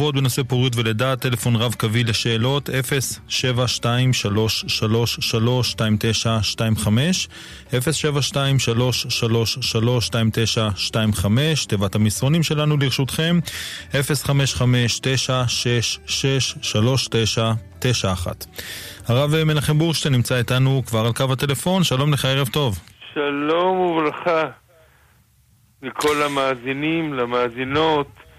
נוקבות בנושא פוריות ולידה, טלפון רב קווי לשאלות 072332925 072332925 תיבת המסרונים שלנו לרשותכם 055-966-3991 הרב מנחם בורשטיין נמצא איתנו כבר על קו הטלפון, שלום לך, ערב טוב. שלום וברכה לכל המאזינים, למאזינות,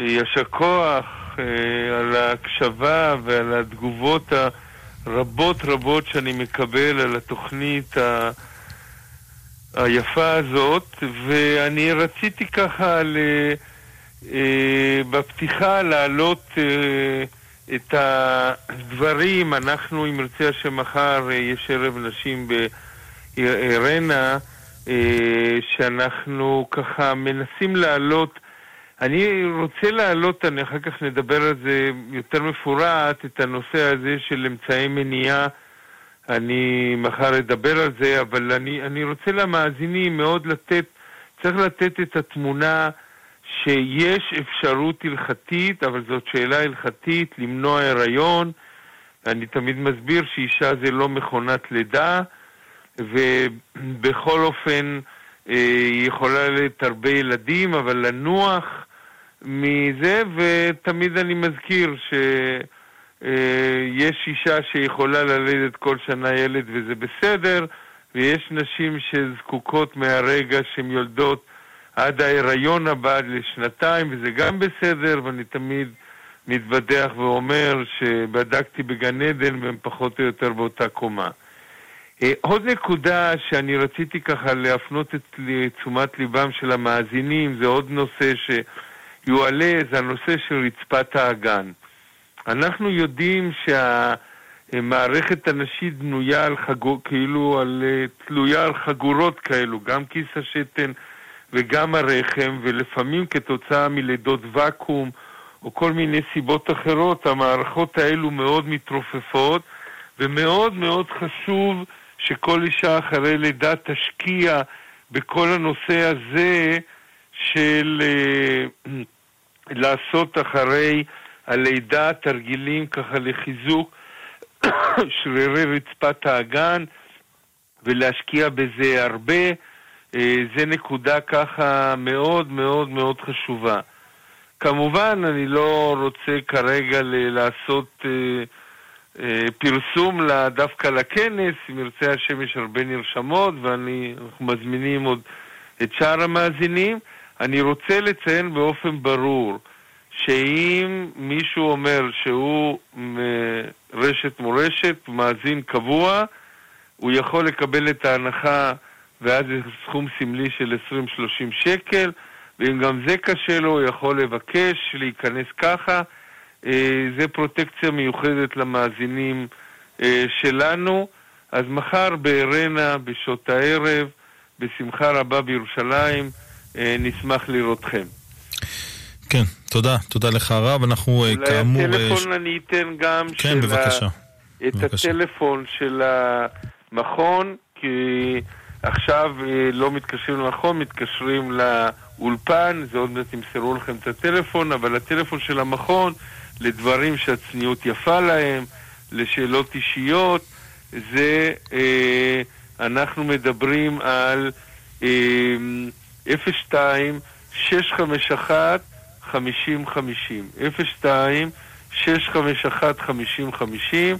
יישר כוח אה, על ההקשבה ועל התגובות הרבות רבות שאני מקבל על התוכנית ה... היפה הזאת, ואני רציתי ככה ל... אה, בפתיחה להעלות אה, את הדברים, אנחנו, אם ירצה השם מחר, יש ערב נשים בארנה, שאנחנו ככה מנסים להעלות אני רוצה להעלות, אני אחר כך נדבר על זה יותר מפורט, את הנושא הזה של אמצעי מניעה. אני מחר אדבר על זה, אבל אני, אני רוצה למאזינים מאוד לתת, צריך לתת את התמונה שיש אפשרות הלכתית, אבל זאת שאלה הלכתית, למנוע הריון. אני תמיד מסביר שאישה זה לא מכונת לידה, ובכל אופן אה, היא יכולה לתת הרבה ילדים, אבל לנוח מזה, ותמיד אני מזכיר שיש אישה שיכולה ללדת כל שנה ילד וזה בסדר, ויש נשים שזקוקות מהרגע שהן יולדות עד ההיריון הבא לשנתיים, וזה גם בסדר, ואני תמיד מתבדח ואומר שבדקתי בגן עדן והם פחות או יותר באותה קומה. אה, עוד נקודה שאני רציתי ככה להפנות את תשומת ליבם של המאזינים, זה עוד נושא ש... יועלה זה הנושא של רצפת האגן. אנחנו יודעים שהמערכת הנשית בנויה על חגור, כאילו על, אה, תלויה על חגורות כאלו, גם כיס השתן וגם הרחם, ולפעמים כתוצאה מלידות ואקום או כל מיני סיבות אחרות, המערכות האלו מאוד מתרופפות, ומאוד מאוד חשוב שכל אישה אחרי לידה תשקיע בכל הנושא הזה של uh, לעשות אחרי הלידה תרגילים ככה לחיזוק שרירי רצפת האגן ולהשקיע בזה הרבה. Uh, זה נקודה ככה מאוד מאוד מאוד חשובה. כמובן, אני לא רוצה כרגע ל- לעשות uh, uh, פרסום דווקא לכנס, אם ירצה השם יש הרבה נרשמות ואנחנו מזמינים עוד את שאר המאזינים. אני רוצה לציין באופן ברור שאם מישהו אומר שהוא רשת מורשת, מאזין קבוע, הוא יכול לקבל את ההנחה ואז זה סכום סמלי של 20-30 שקל, ואם גם זה קשה לו, הוא יכול לבקש להיכנס ככה. אה, זה פרוטקציה מיוחדת למאזינים אה, שלנו. אז מחר בארנה, בשעות הערב, בשמחה רבה בירושלים, נשמח לראותכם. כן, תודה, תודה לך הרב, אנחנו אה, כאמור... אולי הטלפון אני אתן גם כן, של בבקשה. ה... את בבקשה. הטלפון של המכון, כי עכשיו אה, לא מתקשרים למכון, מתקשרים לאולפן, זה עוד מעט ימסרו לכם את הטלפון, אבל הטלפון של המכון לדברים שהצניעות יפה להם, לשאלות אישיות, זה, אה, אנחנו מדברים על... אה, 02 651 5050 02 651 5050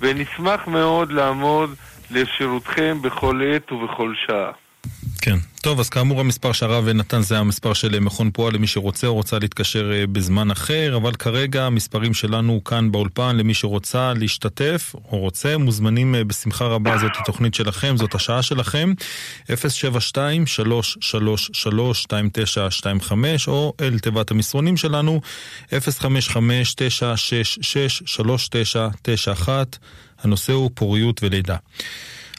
ונשמח מאוד לעמוד לשירותכם בכל עת ובכל שעה. כן. טוב, אז כאמור המספר שהרב נתן זה המספר של מכון פועל למי שרוצה או רוצה להתקשר אה, בזמן אחר, אבל כרגע המספרים שלנו כאן באולפן למי שרוצה להשתתף או רוצה, מוזמנים אה, בשמחה רבה, זאת התוכנית שלכם, זאת השעה שלכם, 072-333-2925 או אל תיבת המסרונים שלנו, 055-966-3991, הנושא הוא פוריות ולידה.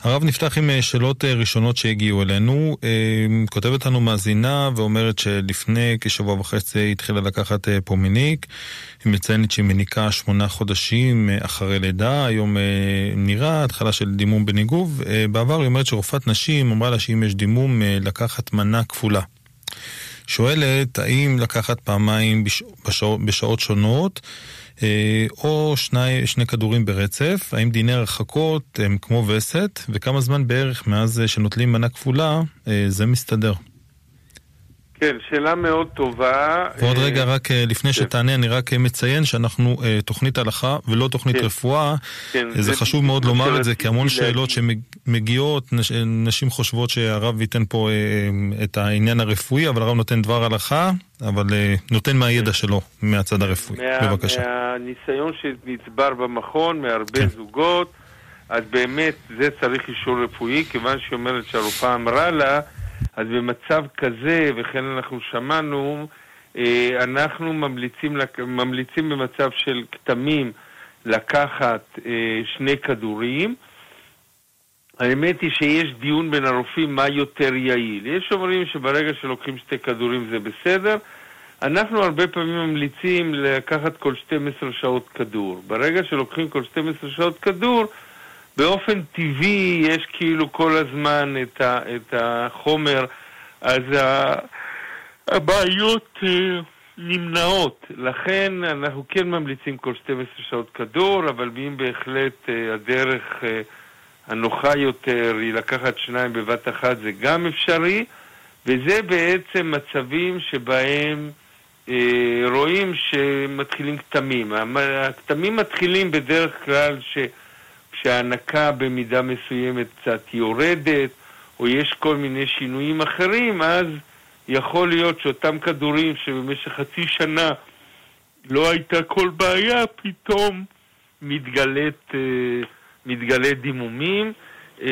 הרב נפתח עם אה, שאלות אה, ראשונות שהגיעו אלינו. אה, כותבת לנו מאזינה ואומרת שלפני כשבוע וחצי התחילה לקחת פומיניק. היא מציינת שהיא מניקה שמונה חודשים אחרי לידה, היום נראה התחלה של דימום בניגוב. בעבר היא אומרת שרופאת נשים אמרה לה שאם יש דימום לקחת מנה כפולה. שואלת האם לקחת פעמיים בש... בשעות, שונות או שני, שני כדורים ברצף, האם דיני הרחקות הם כמו וסת, וכמה זמן בערך מאז שנוטלים מנה כפולה זה מסתדר. כן, שאלה מאוד טובה. ועוד רגע, אה, רק אה, לפני כן. שתענה, אני רק אה, מציין שאנחנו תוכנית הלכה ולא תוכנית כן. רפואה. כן, זה, זה חשוב מאוד לומר את זה, כי המון שאלות שמגיעות, נשים חושבות שהרב ייתן פה את העניין הרפואי, אבל הרב נותן דבר הלכה, אבל נותן מהידע כן. שלו, מהצד הרפואי. מה, בבקשה. מהניסיון שנצבר במכון, מהרבה כן. זוגות, אז באמת זה צריך אישור רפואי, כיוון שהיא אומרת שהרופאה אמרה לה, אז במצב כזה, וכן אנחנו שמענו, אה, אנחנו ממליצים, ממליצים במצב של כתמים לקחת אה, שני כדורים. האמת היא שיש דיון בין הרופאים מה יותר יעיל. יש אומרים שברגע שלוקחים שתי כדורים זה בסדר. אנחנו הרבה פעמים ממליצים לקחת כל 12 שעות כדור. ברגע שלוקחים כל 12 שעות כדור, באופן טבעי יש כאילו כל הזמן את, ה, את החומר, אז הבעיות אה, נמנעות. לכן אנחנו כן ממליצים כל 12 שעות כדור, אבל אם בהחלט אה, הדרך אה, הנוחה יותר היא לקחת שניים בבת אחת זה גם אפשרי, וזה בעצם מצבים שבהם רואים שמתחילים כתמים. הכתמים מתחילים בדרך כלל ש... שההנקה במידה מסוימת קצת יורדת, או יש כל מיני שינויים אחרים, אז יכול להיות שאותם כדורים שבמשך חצי שנה לא הייתה כל בעיה, פתאום מתגלית, אה, מתגלית דימומים, אה,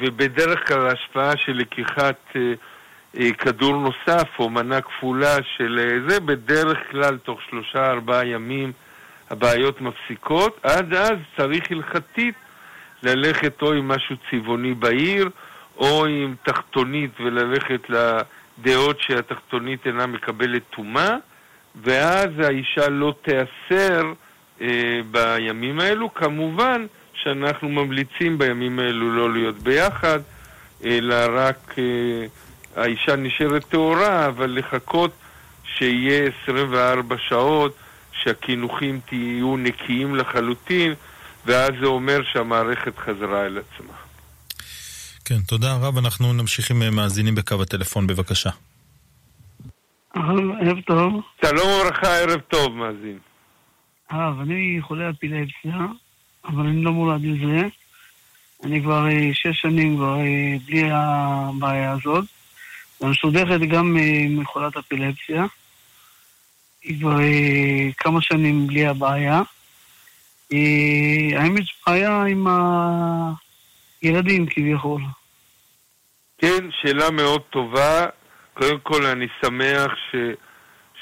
ובדרך כלל ההשפעה של לקיחת אה, כדור נוסף או מנה כפולה של זה, בדרך כלל תוך שלושה ארבעה ימים הבעיות מפסיקות, עד אז צריך הלכתית ללכת או עם משהו צבעוני בעיר, או עם תחתונית וללכת לדעות שהתחתונית אינה מקבלת טומאה, ואז האישה לא תיאסר אה, בימים האלו. כמובן שאנחנו ממליצים בימים האלו לא להיות ביחד, אלא רק אה, האישה נשארת טהורה, אבל לחכות שיהיה 24 שעות שהקינוחים תהיו נקיים לחלוטין, ואז זה אומר שהמערכת חזרה אל עצמה. כן, תודה רב. אנחנו נמשיך עם אה, מאזינים בקו הטלפון, בבקשה. ערב טוב. שלום וברכה, ערב טוב, מאזין. הרב, אני חולה אפילפסיה, אבל אני לא מולד לזה. אני כבר אה, שש שנים כבר אה, בלי הבעיה הזאת. ומסודכת גם מחולת אפילפסיה. כבר אה, כמה שנים בלי הבעיה. אה, האם יש בעיה עם הילדים כביכול? כן, שאלה מאוד טובה. קודם כל אני שמח ש,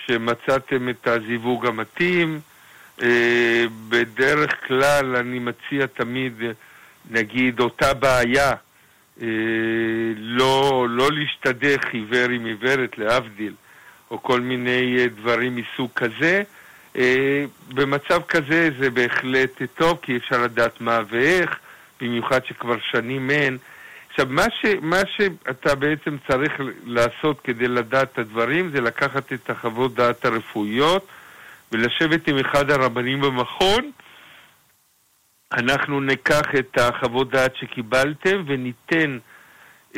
שמצאתם את הזיווג המתאים. אה, בדרך כלל אני מציע תמיד, נגיד, אותה בעיה, לא, לא להשתדך עיוור עם עיוורת, להבדיל. או כל מיני אה, דברים מסוג כזה. אה, במצב כזה זה בהחלט טוב, כי אפשר לדעת מה ואיך, במיוחד שכבר שנים אין. עכשיו, מה, ש, מה שאתה בעצם צריך לעשות כדי לדעת את הדברים זה לקחת את החוות דעת הרפואיות ולשבת עם אחד הרבנים במכון. אנחנו ניקח את החוות דעת שקיבלתם וניתן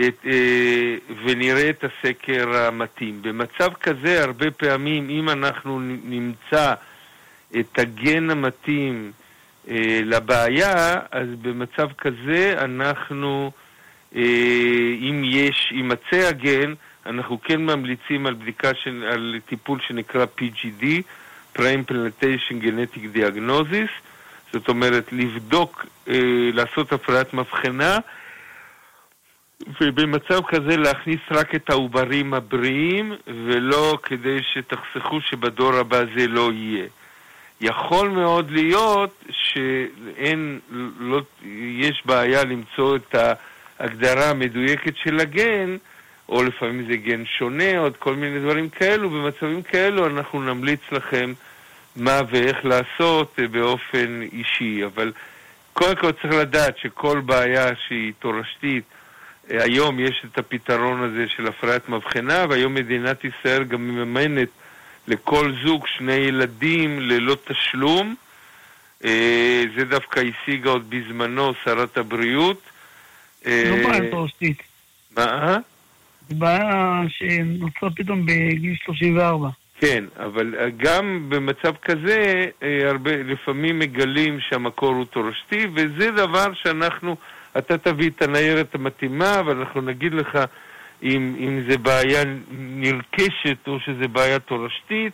את, אה, ונראה את הסקר המתאים. במצב כזה, הרבה פעמים, אם אנחנו נמצא את הגן המתאים אה, לבעיה, אז במצב כזה אנחנו, אה, אם יש, יימצא הגן, אנחנו כן ממליצים על בדיקה, של, על טיפול שנקרא PGD, Pre-Implantation Genetic Diagnosis, זאת אומרת, לבדוק, לעשות הפרדת מבחנה, ובמצב כזה להכניס רק את העוברים הבריאים, ולא כדי שתחסכו שבדור הבא זה לא יהיה. יכול מאוד להיות שאין, לא, יש בעיה למצוא את ההגדרה המדויקת של הגן, או לפעמים זה גן שונה, או כל מיני דברים כאלו. במצבים כאלו אנחנו נמליץ לכם מה ואיך לעשות באופן אישי. אבל קודם כל צריך לדעת שכל בעיה שהיא תורשתית היום יש את הפתרון הזה של הפריית מבחנה, והיום מדינת ישראל גם מממנת לכל זוג שני ילדים ללא תשלום. אה, זה דווקא השיגה עוד בזמנו שרת הבריאות. לא בעיה תורשתית. מה? זו בעיה שנוצרה פתאום בגיל 34. כן, אבל גם במצב כזה, אה, הרבה, לפעמים מגלים שהמקור הוא תורשתי, וזה דבר שאנחנו, אתה תביא את הניירת המתאימה, ואנחנו נגיד לך אם, אם זה בעיה נרכשת או שזה בעיה תורשתית.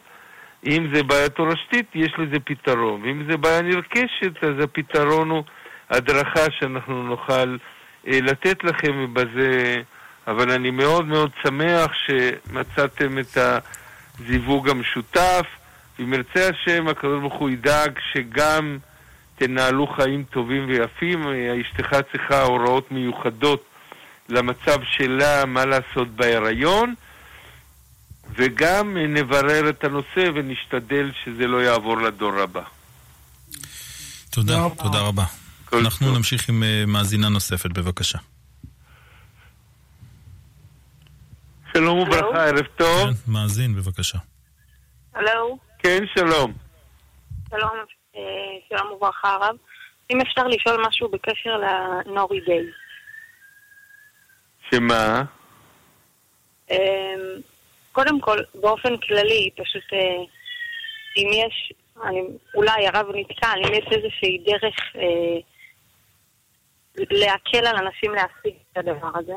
אם זה בעיה תורשתית, יש לזה פתרון, ואם זה בעיה נרכשת, אז הפתרון הוא הדרכה שאנחנו נוכל אה, לתת לכם, ובזה... אבל אני מאוד מאוד שמח שמצאתם את הזיווג המשותף. אם ירצה השם, הקדוש ברוך הוא ידאג שגם תנהלו חיים טובים ויפים. אשתך צריכה הוראות מיוחדות למצב שלה, מה לעשות בהיריון, וגם נברר את הנושא ונשתדל שזה לא יעבור לדור הבא. תודה, תודה רבה. אנחנו טוב. נמשיך עם אה, מאזינה נוספת, בבקשה. שלום וברכה, ערב טוב. כן, מאזין, בבקשה. הלו. כן, שלום. שלום, שלום וברכה הרב. אם אפשר לשאול משהו בקשר לנורי דיי. שמה? אמ, קודם כל, באופן כללי, פשוט אה, אם יש, אני, אולי הרב נתקע, אם יש איזושהי דרך אה, להקל על אנשים להשיג את הדבר הזה.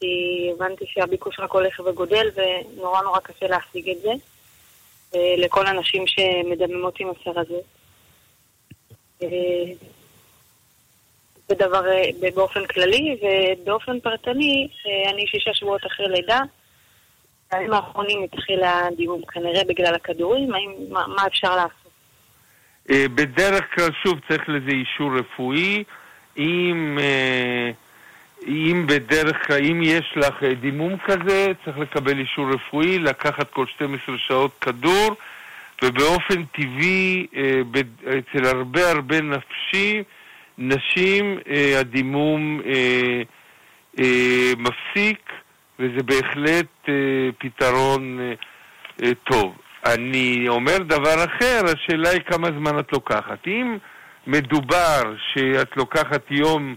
כי הבנתי שהביקוש רק הולך וגודל ונורא נורא קשה להשיג את זה אה, לכל הנשים שמדממות עם הסר הזה. אה, זה דבר אה, באופן כללי, ובאופן פרטני, אני שישה שבועות אחרי לידה. בימים האחרונים התחיל הדיון כנראה בגלל הכדורים, האם, מה, מה אפשר לעשות? בדרך כלל, שוב, צריך לזה אישור רפואי. אם... אם בדרך אם יש לך אה, דימום כזה, צריך לקבל אישור רפואי, לקחת כל 12 שעות כדור, ובאופן טבעי, אה, אצל הרבה הרבה נפשי, נשים, אה, הדימום מפסיק, וזה בהחלט פתרון טוב. אני אומר דבר אחר, השאלה היא כמה זמן את לוקחת. אם מדובר שאת לוקחת יום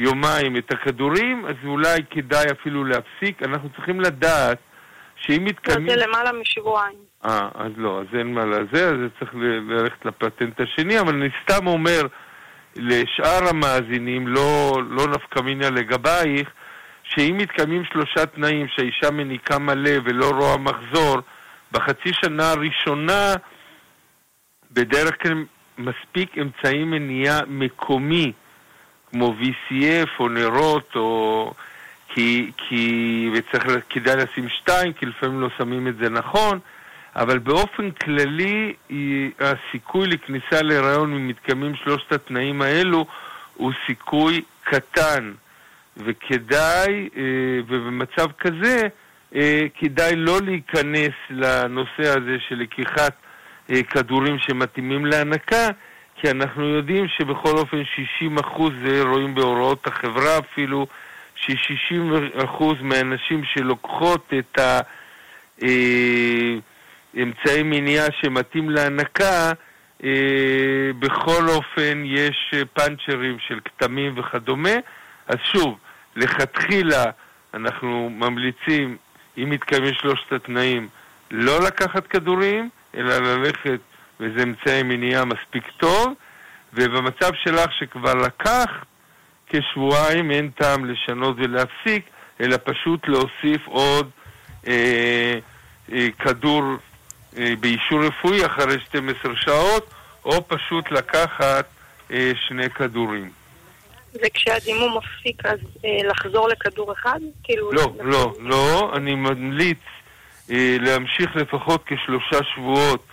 יומיים את הכדורים, אז אולי כדאי אפילו להפסיק. אנחנו צריכים לדעת שאם מתקיימים... זה למעלה משבועיים. אה, אז לא, אז אין מה לזה, אז צריך ללכת לפטנט השני, אבל אני סתם אומר לשאר המאזינים, לא, לא נפקא מינה לגבייך, שאם מתקיימים שלושה תנאים שהאישה מניקה מלא ולא רואה מחזור, בחצי שנה הראשונה בדרך כלל מספיק אמצעי מניעה מקומי כמו VCF או נרות או... כי, כי... וצריך, כדאי לשים שתיים, כי לפעמים לא שמים את זה נכון, אבל באופן כללי הסיכוי לכניסה להיריון אם מתקיימים שלושת התנאים האלו הוא סיכוי קטן. וכדאי, אה, ובמצב כזה, אה, כדאי לא להיכנס לנושא הזה של לקיחת אה, כדורים שמתאימים להנקה, כי אנחנו יודעים שבכל אופן 60 אחוז, זה רואים בהוראות החברה אפילו, ש-60 אחוז מהנשים שלוקחות את האמצעי אה, מניעה שמתאים להנקה, אה, בכל אופן יש פאנצ'רים של כתמים וכדומה. אז שוב, לכתחילה אנחנו ממליצים, אם מתקיימים שלושת התנאים, לא לקחת כדורים, אלא ללכת וזה אמצעי מניעה מספיק טוב, ובמצב שלך שכבר לקח כשבועיים אין טעם לשנות ולהפסיק, אלא פשוט להוסיף עוד אה, אה, כדור אה, באישור רפואי אחרי 12 שעות, או פשוט לקחת אה, שני כדורים. וכשהדימום מפסיק אז אה, לחזור לכדור אחד? כאילו... לא, לא, לא, אני ממליץ אה, להמשיך לפחות כשלושה שבועות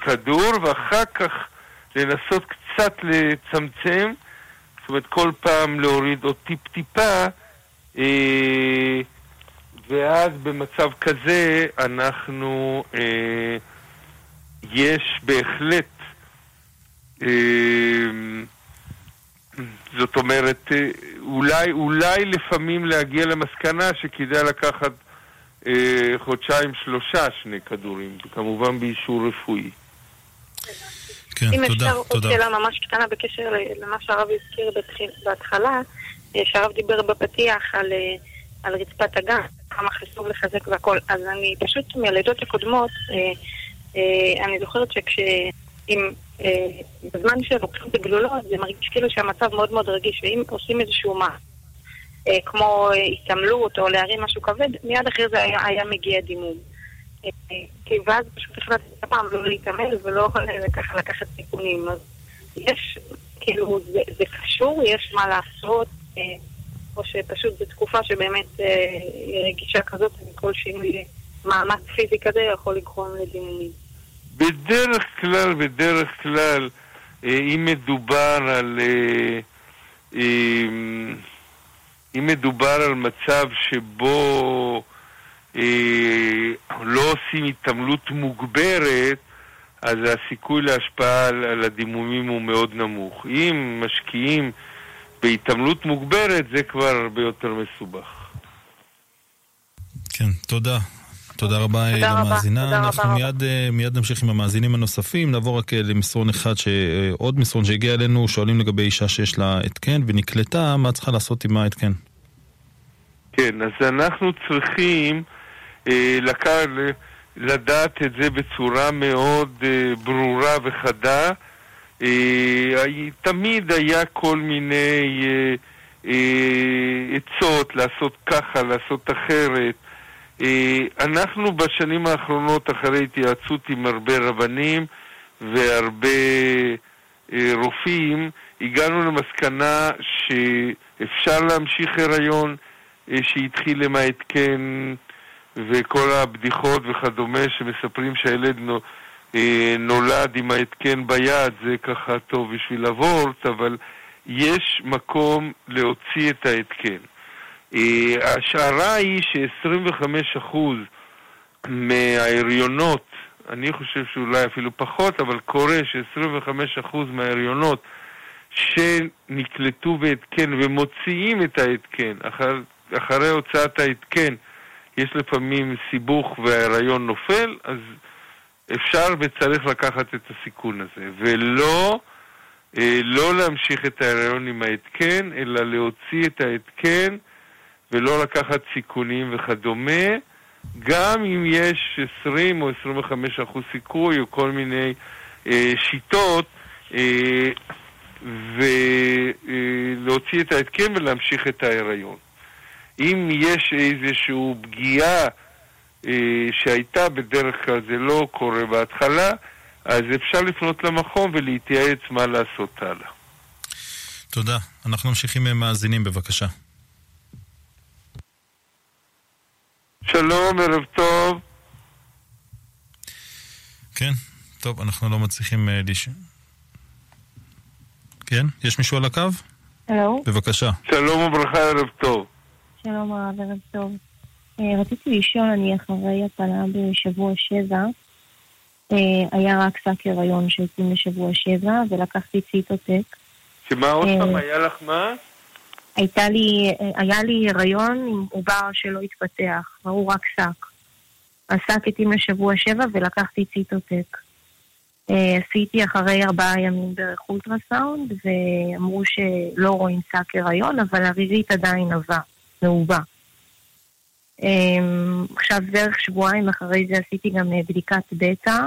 כדור, ואחר כך לנסות קצת לצמצם, זאת אומרת כל פעם להוריד עוד טיפ-טיפה, אה, ואז במצב כזה אנחנו, אה, יש בהחלט זאת אומרת, אה, אולי, אולי לפעמים להגיע למסקנה שכדאי לקחת אה, חודשיים שלושה שני כדורים, כמובן באישור רפואי. כן, אם תודה, אפשר עוד תודה. שאלה ממש קטנה בקשר למה שהרב הזכיר בהתחלה, אה, שהרב דיבר בפתיח על, אה, על רצפת הגן, כמה חשוב לחזק והכל. אז אני פשוט מהלידות הקודמות, אה, אה, אני זוכרת שכש... אם, אה, בזמן שלוקחים את הגלולות, זה מרגיש כאילו שהמצב מאוד מאוד רגיש, ואם עושים איזשהו מה, כמו אה, התעמלות או להרים משהו כבד, מיד אחרי זה היה, היה מגיע דימום. אה, ואז פשוט החלטתי הפעם לא להתעמל ולא אה, ככה לקחת סיכונים. אז יש, כאילו, זה, זה קשור, יש מה לעשות, אה, או שפשוט זו תקופה שבאמת אה, רגישה כזאת, וכל שינוי מאמץ פיזי כזה יכול לגרום לדימומים. בדרך כלל, בדרך כלל, אה, אם מדובר על... אם מדובר על מצב שבו אה, לא עושים התעמלות מוגברת, אז הסיכוי להשפעה על, על הדימומים הוא מאוד נמוך. אם משקיעים בהתעמלות מוגברת, זה כבר הרבה יותר מסובך. כן, תודה. תודה רבה אה, תודה רבה, למאזינה. תודה רבה אנחנו רבה. מיד, אה, מיד נמשיך עם המאזינים הנוספים. נעבור רק אה, למסרון אחד, ש... אה, עוד מסרון שהגיע אלינו, שואלים לגבי אישה שיש לה התקן ונקלטה, מה צריכה לעשות עם ההתקן? כן, אז אנחנו צריכים אה, לק... ל- לדעת את זה בצורה מאוד אה, ברורה וחדה. אה, תמיד היה כל מיני אה, אה, עצות לעשות ככה, לעשות אחרת. אה, אנחנו בשנים האחרונות, אחרי התייעצות עם הרבה רבנים והרבה אה, רופאים, הגענו למסקנה שאפשר להמשיך הריון אה, שהתחיל עם ההתקן וכל הבדיחות וכדומה שמספרים שהילד נו- נולד עם ההתקן ביד, זה ככה טוב בשביל הוורט, אבל יש מקום להוציא את ההתקן. אה, ההשערה היא ש-25% מההריונות, אני חושב שאולי אפילו פחות, אבל קורה ש-25% מההריונות שנקלטו בהתקן ומוציאים את ההתקן אחר, אחרי הוצאת ההתקן יש לפעמים סיבוך וההריון נופל, אז אפשר וצריך לקחת את הסיכון הזה, ולא אה, לא להמשיך את ההריון עם ההתקן, אלא להוציא את ההתקן ולא לקחת סיכונים וכדומה, גם אם יש 20 או 25 אחוז סיכוי או כל מיני אה, שיטות, אה, ולהוציא את ההתקן ולהמשיך את ההיריון. אם יש איזושהי פגיעה אה, שהייתה בדרך כלל, זה לא קורה בהתחלה, אז אפשר לפנות למכון ולהתייעץ מה לעשות הלאה. תודה. אנחנו ממשיכים עם מאזינים, בבקשה. שלום, ערב טוב. כן? טוב, אנחנו לא מצליחים אה, לש... כן? יש מישהו על הקו? הלו, בבקשה. שלום וברכה, ערב טוב. שלום הרב, ערב טוב. אה, רציתי לשאול, אני אחרי הפלה בשבוע שבע. אה, היה רק שק הריון שהתאים לשבוע שבע, ולקחתי ציטוטק. שמה עוד. פעם היה לך מה? הייתה לי, אה, היה לי הריון עם עובר שלא התפתח, ראו רק שק. השק התאים לשבוע שבע ולקחתי ציטוטק. אה, עשיתי אחרי ארבעה ימים דרך אולטרסאונד, ואמרו שלא רואים שק הריון, אבל הרירית עדיין עבה, מעובה. אמ, עכשיו בערך שבועיים אחרי זה עשיתי גם אה, בדיקת בטא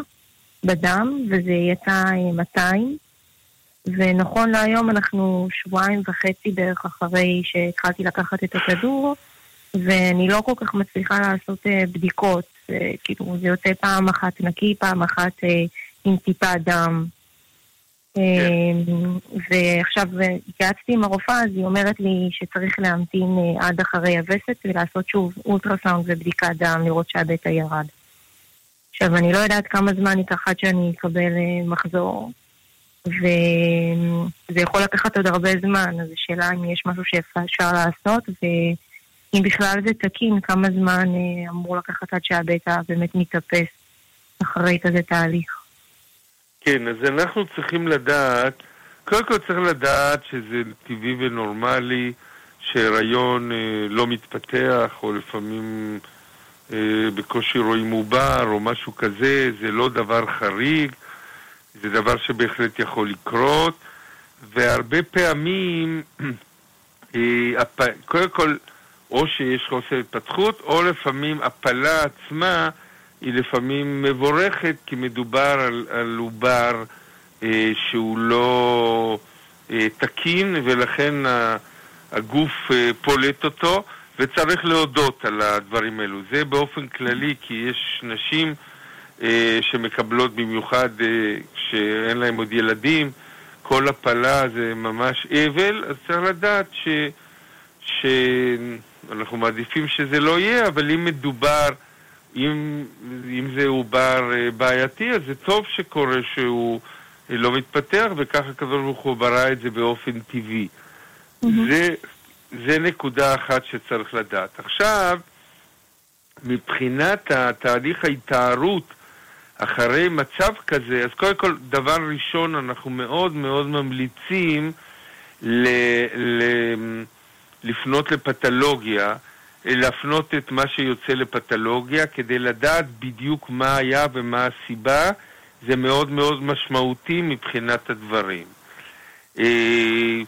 בדם, וזה יצא אה, 200. ונכון להיום אנחנו שבועיים וחצי בערך אחרי שהתחלתי לקחת את הכדור, ואני לא כל כך מצליחה לעשות אה, בדיקות. אה, כאילו, זה יוצא פעם אחת נקי, פעם אחת אה, עם טיפה דם. ועכשיו התייעצתי עם הרופאה, אז היא אומרת לי שצריך להמתין עד אחרי הווסת ולעשות שוב אולטרסאונד ובדיקת דם, לראות שהבטא ירד. עכשיו, אני לא יודעת כמה זמן ייקח עד שאני אקבל מחזור, וזה יכול לקחת עוד הרבה זמן, אז השאלה אם יש משהו שאפשר לעשות, ואם בכלל זה תקין, כמה זמן אה, אמור לקחת עד שהבטא באמת מתאפס אחרי כזה תהליך. כן, אז אנחנו צריכים לדעת, קודם כל צריך לדעת שזה טבעי ונורמלי שהיריון אה, לא מתפתח, או לפעמים אה, בקושי רואים עובר, או משהו כזה, זה לא דבר חריג, זה דבר שבהחלט יכול לקרות, והרבה פעמים, אה. קודם כל, או שיש חוסר התפתחות, או לפעמים הפלה עצמה היא לפעמים מבורכת, כי מדובר על, על עובר אה, שהוא לא אה, תקין, ולכן הגוף אה, פולט אותו, וצריך להודות על הדברים האלו. זה באופן כללי, כי יש נשים שמקבלות במיוחד כשאין אה, להם עוד ילדים, כל הפלה זה ממש אבל, אז צריך לדעת ש... שאנחנו מעדיפים שזה לא יהיה, אבל אם מדובר, אם, אם זה עובר אה, בעייתי, אז זה טוב שקורה שהוא לא מתפתח, וככה הקדוש ברוך הוא ברא את זה באופן טבעי. Mm-hmm. זה, זה נקודה אחת שצריך לדעת. עכשיו, מבחינת תהליך ההתארות אחרי מצב כזה, אז קודם כל, דבר ראשון, אנחנו מאוד מאוד ממליצים ל, ל, לפנות לפתולוגיה, להפנות את מה שיוצא לפתולוגיה כדי לדעת בדיוק מה היה ומה הסיבה, זה מאוד מאוד משמעותי מבחינת הדברים. אה,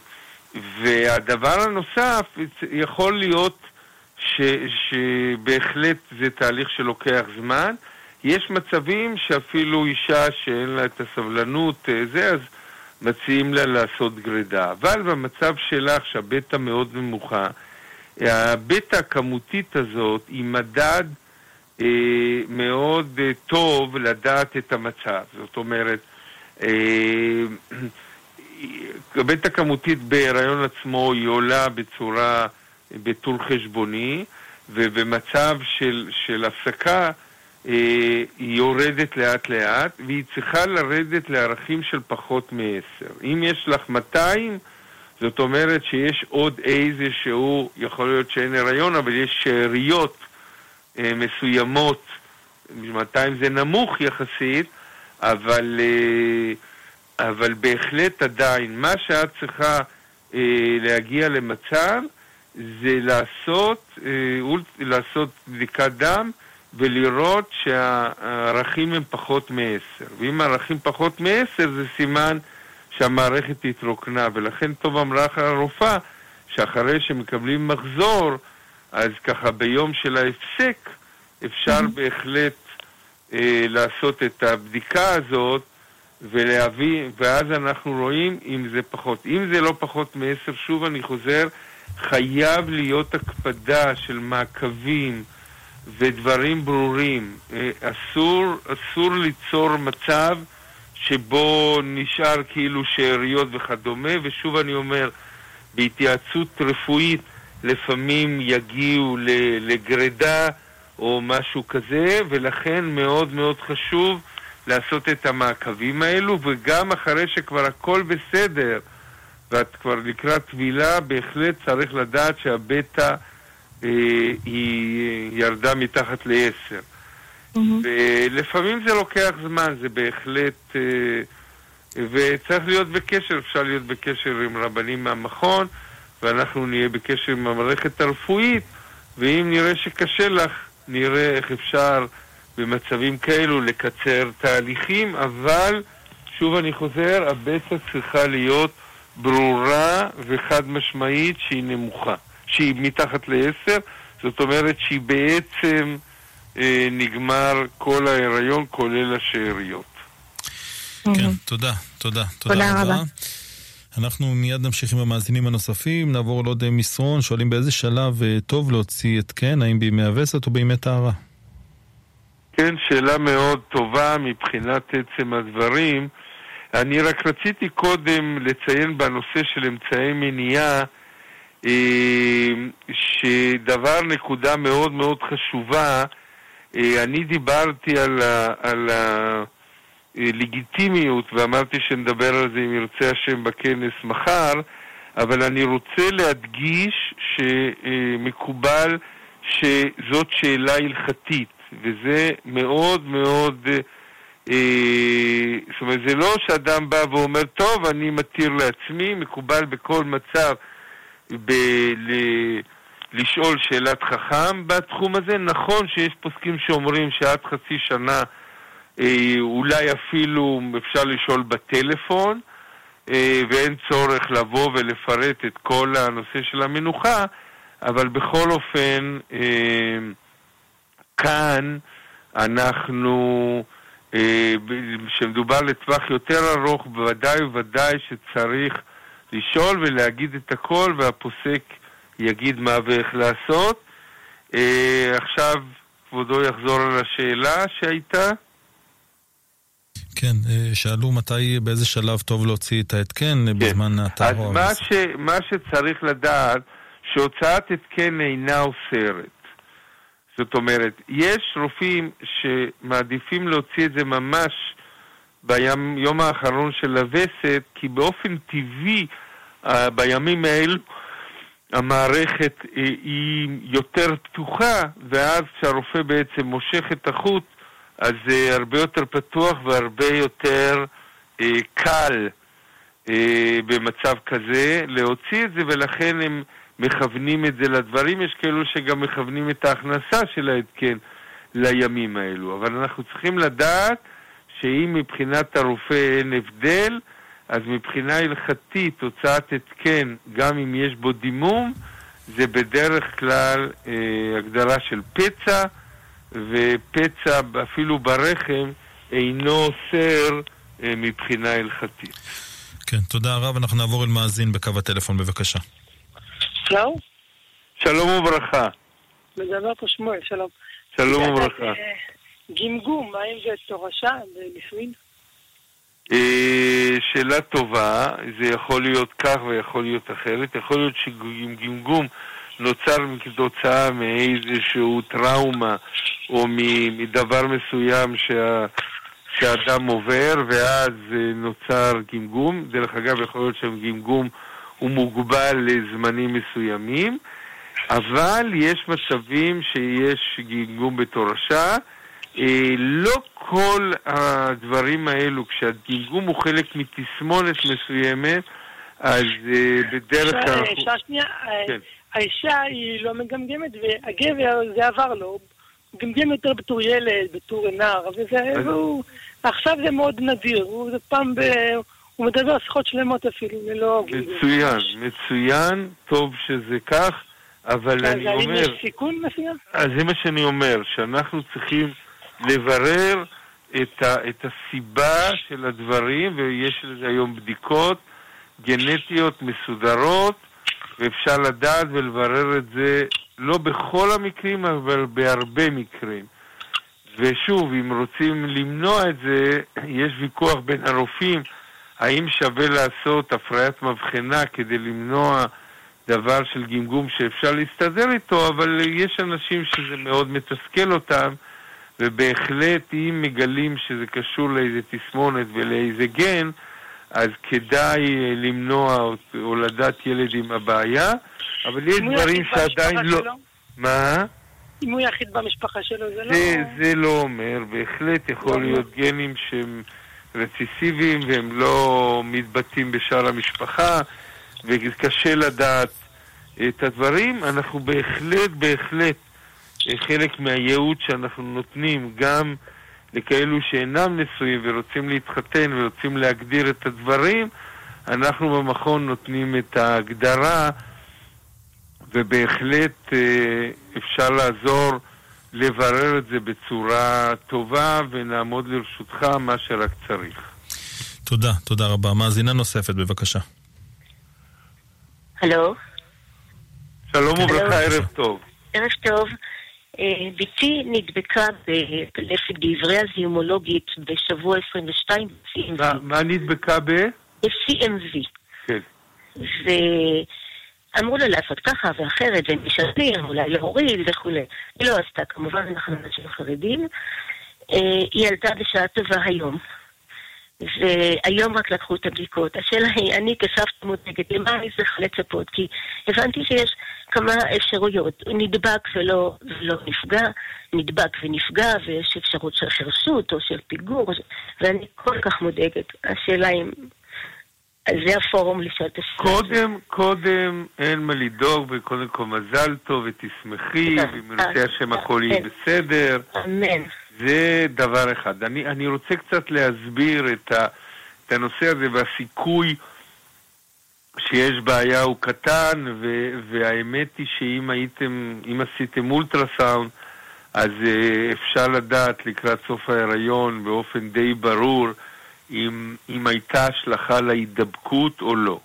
והדבר הנוסף, יכול להיות ש, שבהחלט זה תהליך שלוקח זמן. יש מצבים שאפילו אישה שאין לה את הסבלנות, אה, זה, אז מציעים לה לעשות גרידה. אבל במצב שלך, שהבטא מאוד נמוכה, הבטא הכמותית הזאת היא מדד אה, מאוד אה, טוב לדעת את המצב. זאת אומרת, אה, הבטא הכמותית בהיריון עצמו היא עולה בצורה, בטור חשבוני, ובמצב של, של הפסקה אה, היא יורדת לאט לאט, והיא צריכה לרדת לערכים של פחות מ-10. אם יש לך 200, זאת אומרת שיש עוד איזה שהוא, יכול להיות שאין הריון, אבל יש שאריות אה, מסוימות, 200 זה נמוך יחסית, אבל, אה, אבל בהחלט עדיין, מה שאת צריכה אה, להגיע למצב זה לעשות, אה, לעשות בדיקת דם ולראות שהערכים הם פחות מ-10. ואם הערכים פחות מ-10 זה סימן שהמערכת התרוקנה, ולכן טוב אמרה הרופאה שאחרי שמקבלים מחזור, אז ככה ביום של ההפסק אפשר mm-hmm. בהחלט אה, לעשות את הבדיקה הזאת ולהביא, ואז אנחנו רואים אם זה פחות. אם זה לא פחות מ-10, שוב אני חוזר, חייב להיות הקפדה של מעקבים ודברים ברורים. אה, אסור, אסור ליצור מצב שבו נשאר כאילו שאריות וכדומה, ושוב אני אומר, בהתייעצות רפואית לפעמים יגיעו לגרידה או משהו כזה, ולכן מאוד מאוד חשוב לעשות את המעקבים האלו, וגם אחרי שכבר הכל בסדר ואת כבר לקראת טבילה, בהחלט צריך לדעת שהבטא היא ירדה מתחת לעשר. Mm-hmm. ולפעמים זה לוקח זמן, זה בהחלט... אה, וצריך להיות בקשר, אפשר להיות בקשר עם רבנים מהמכון, ואנחנו נהיה בקשר עם המערכת הרפואית, ואם נראה שקשה לך, נראה איך אפשר במצבים כאלו לקצר תהליכים, אבל שוב אני חוזר, הבצע צריכה להיות ברורה וחד משמעית שהיא נמוכה, שהיא מתחת לעשר, זאת אומרת שהיא בעצם אה, נגמר כל ההיריון כולל השאריות. כן, תודה, תודה, תודה רבה. אנחנו מיד נמשיך עם המאזינים הנוספים, נעבור לעוד מסרון, שואלים באיזה שלב אה, טוב להוציא התקן, האם בימי הווסת או בימי טהרה? כן, שאלה מאוד טובה מבחינת עצם הדברים. אני רק רציתי קודם לציין בנושא של אמצעי מניעה, אה, שדבר, נקודה מאוד מאוד חשובה, אה, אני דיברתי על, ה, על הלגיטימיות ואמרתי שנדבר על זה אם ירצה השם בכנס מחר, אבל אני רוצה להדגיש שמקובל שזאת שאלה הלכתית, וזה מאוד מאוד אה, זאת אומרת, זה לא שאדם בא ואומר, טוב, אני מתיר לעצמי, מקובל בכל מצב ב- ל- לשאול שאלת חכם בתחום הזה. נכון שיש פוסקים שאומרים שעד חצי שנה אה, אולי אפילו אפשר לשאול בטלפון, אה, ואין צורך לבוא ולפרט את כל הנושא של המנוחה, אבל בכל אופן, אה, כאן אנחנו, כשמדובר לטווח יותר ארוך, בוודאי ובוודאי שצריך לשאול ולהגיד את הכל, והפוסק יגיד מה ואיך לעשות. עכשיו כבודו יחזור על השאלה שהייתה. כן, אה, שאלו מתי, באיזה שלב טוב להוציא את ההתקן כן. בזמן האתר אז מה, ש, מה שצריך לדעת, שהוצאת התקן אינה אוסרת. זאת אומרת, יש רופאים שמעדיפים להוציא את זה ממש ביום האחרון של הווסת, כי באופן טבעי אה, בימים האלו המערכת אה, היא יותר פתוחה, ואז כשהרופא בעצם מושך את החוט, אז זה הרבה יותר פתוח והרבה יותר אה, קל אה, במצב כזה להוציא את זה, ולכן הם מכוונים את זה לדברים. יש כאלו שגם מכוונים את ההכנסה של ההתקן לימים האלו. אבל אנחנו צריכים לדעת שאם מבחינת הרופא אין הבדל, אז מבחינה הלכתית הוצאת התקן, גם אם יש בו דימום, זה בדרך כלל אה, הגדרה של פצע. ופצע אפילו ברחם אינו אוסר אה, מבחינה הלכתית. כן, תודה רב. אנחנו נעבור אל מאזין בקו הטלפון, בבקשה. שלום. שלום וברכה. מדבר פה שמואל, שלום. שלום וברכה. גמגום, האם זה תורשה בנישואין? אה, שאלה טובה, זה יכול להיות כך ויכול להיות אחרת. יכול להיות שגמגום נוצר כתוצאה מאיזשהו טראומה או מדבר מסוים שה... שאדם עובר ואז אה, נוצר גמגום. דרך אגב, יכול להיות שהגמגום הוא מוגבל לזמנים מסוימים, אבל יש מצבים שיש גמגום בתורשה. אה, לא כל הדברים האלו, כשהגמגום הוא חלק מתסמונת מסוימת, אז אה, בדרך כלל... אפשר שנייה? כן. האישה היא לא מגמגמת, והגבר, זה עבר לו. הוא גמגם יותר בתור ילד, בתור נער, וזה, והוא, עכשיו זה מאוד נדיר, הוא זה פעם ב... הוא מדבר שיחות שלמות אפילו, ללא... מצוין, מצוין, טוב שזה כך, אבל אני אומר... האם יש סיכון מסוים? אז זה מה שאני אומר, שאנחנו צריכים לברר את, ה, את הסיבה של הדברים, ויש לזה היום בדיקות גנטיות מסודרות, ואפשר לדעת ולברר את זה לא בכל המקרים, אבל בהרבה מקרים. ושוב, אם רוצים למנוע את זה, יש ויכוח בין הרופאים האם שווה לעשות הפריית מבחנה כדי למנוע דבר של גמגום שאפשר להסתדר איתו, אבל יש אנשים שזה מאוד מתסכל אותם, ובהחלט אם מגלים שזה קשור לאיזה תסמונת ולאיזה גן, אז כדאי אה, למנוע הולדת ילד עם הבעיה, אבל יש דברים שעדיין לא... שלו? מה? אם הוא יחיד במשפחה שלו, זה לא... זה, זה לא אומר, בהחלט יכול לא להיות לא. גנים שהם רציסיביים והם לא מתבטאים בשאר המשפחה, וקשה לדעת את הדברים. אנחנו בהחלט, בהחלט, אה, חלק מהייעוד שאנחנו נותנים גם לכאלו שאינם נשואים ורוצים להתחתן ורוצים להגדיר את הדברים, אנחנו במכון נותנים את ההגדרה ובהחלט אה, אפשר לעזור לברר את זה בצורה טובה ונעמוד לרשותך מה שרק צריך. תודה, תודה רבה. מאזינה נוספת, בבקשה. הלו. שלום וברכה, ערב טוב. ערב טוב. אה, בתי נדבקה לפי דברי הזיומולוגית בשבוע 22 ב-CMV. מה נדבקה ב? ב-CMV. כן. ואמרו לה לעשות ככה ואחרת, והם משלמים, אולי להוריד וכולי. היא לא עשתה, כמובן אנחנו אנשים חרדים. אה, היא עלתה בשעה טובה היום. והיום רק לקחו את הבדיקות. השאלה היא, אני כסבתא מודאגת, למה אני צריכה לצפות? כי הבנתי שיש כמה אפשרויות. נדבק ולא, ולא נפגע, נדבק ונפגע, ויש אפשרות של חרשות או של פיגור, ואני כל כך מודאגת. השאלה אם... זה הפורום לשאול את השאלה. קודם, קודם אין מה לדאוג, וקודם כל מזל טוב ותשמחי, ואם ירצה השם הכל יהיה בסדר. אמן. זה דבר אחד. אני, אני רוצה קצת להסביר את, ה, את הנושא הזה והסיכוי שיש בעיה הוא קטן, ו, והאמת היא שאם הייתם, אם עשיתם אולטרסאונד, אז uh, אפשר לדעת לקראת סוף ההיריון באופן די ברור אם, אם הייתה השלכה להידבקות או לא.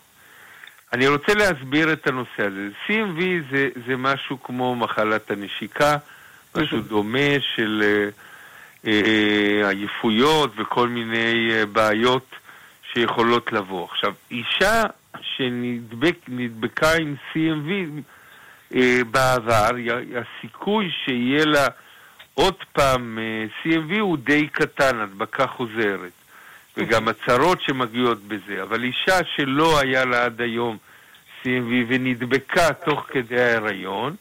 אני רוצה להסביר את הנושא הזה. CMV זה, זה משהו כמו מחלת הנשיקה, משהו דומה של... Uh, אה, עייפויות וכל מיני אה, בעיות שיכולות לבוא. עכשיו, אישה שנדבקה עם CMV אה, בעבר, הסיכוי שיהיה לה עוד פעם CMV הוא די קטן, הדבקה חוזרת. וגם אוקיי. הצהרות שמגיעות בזה. אבל אישה שלא היה לה עד היום CMV ונדבקה תוך כדי ההיריון,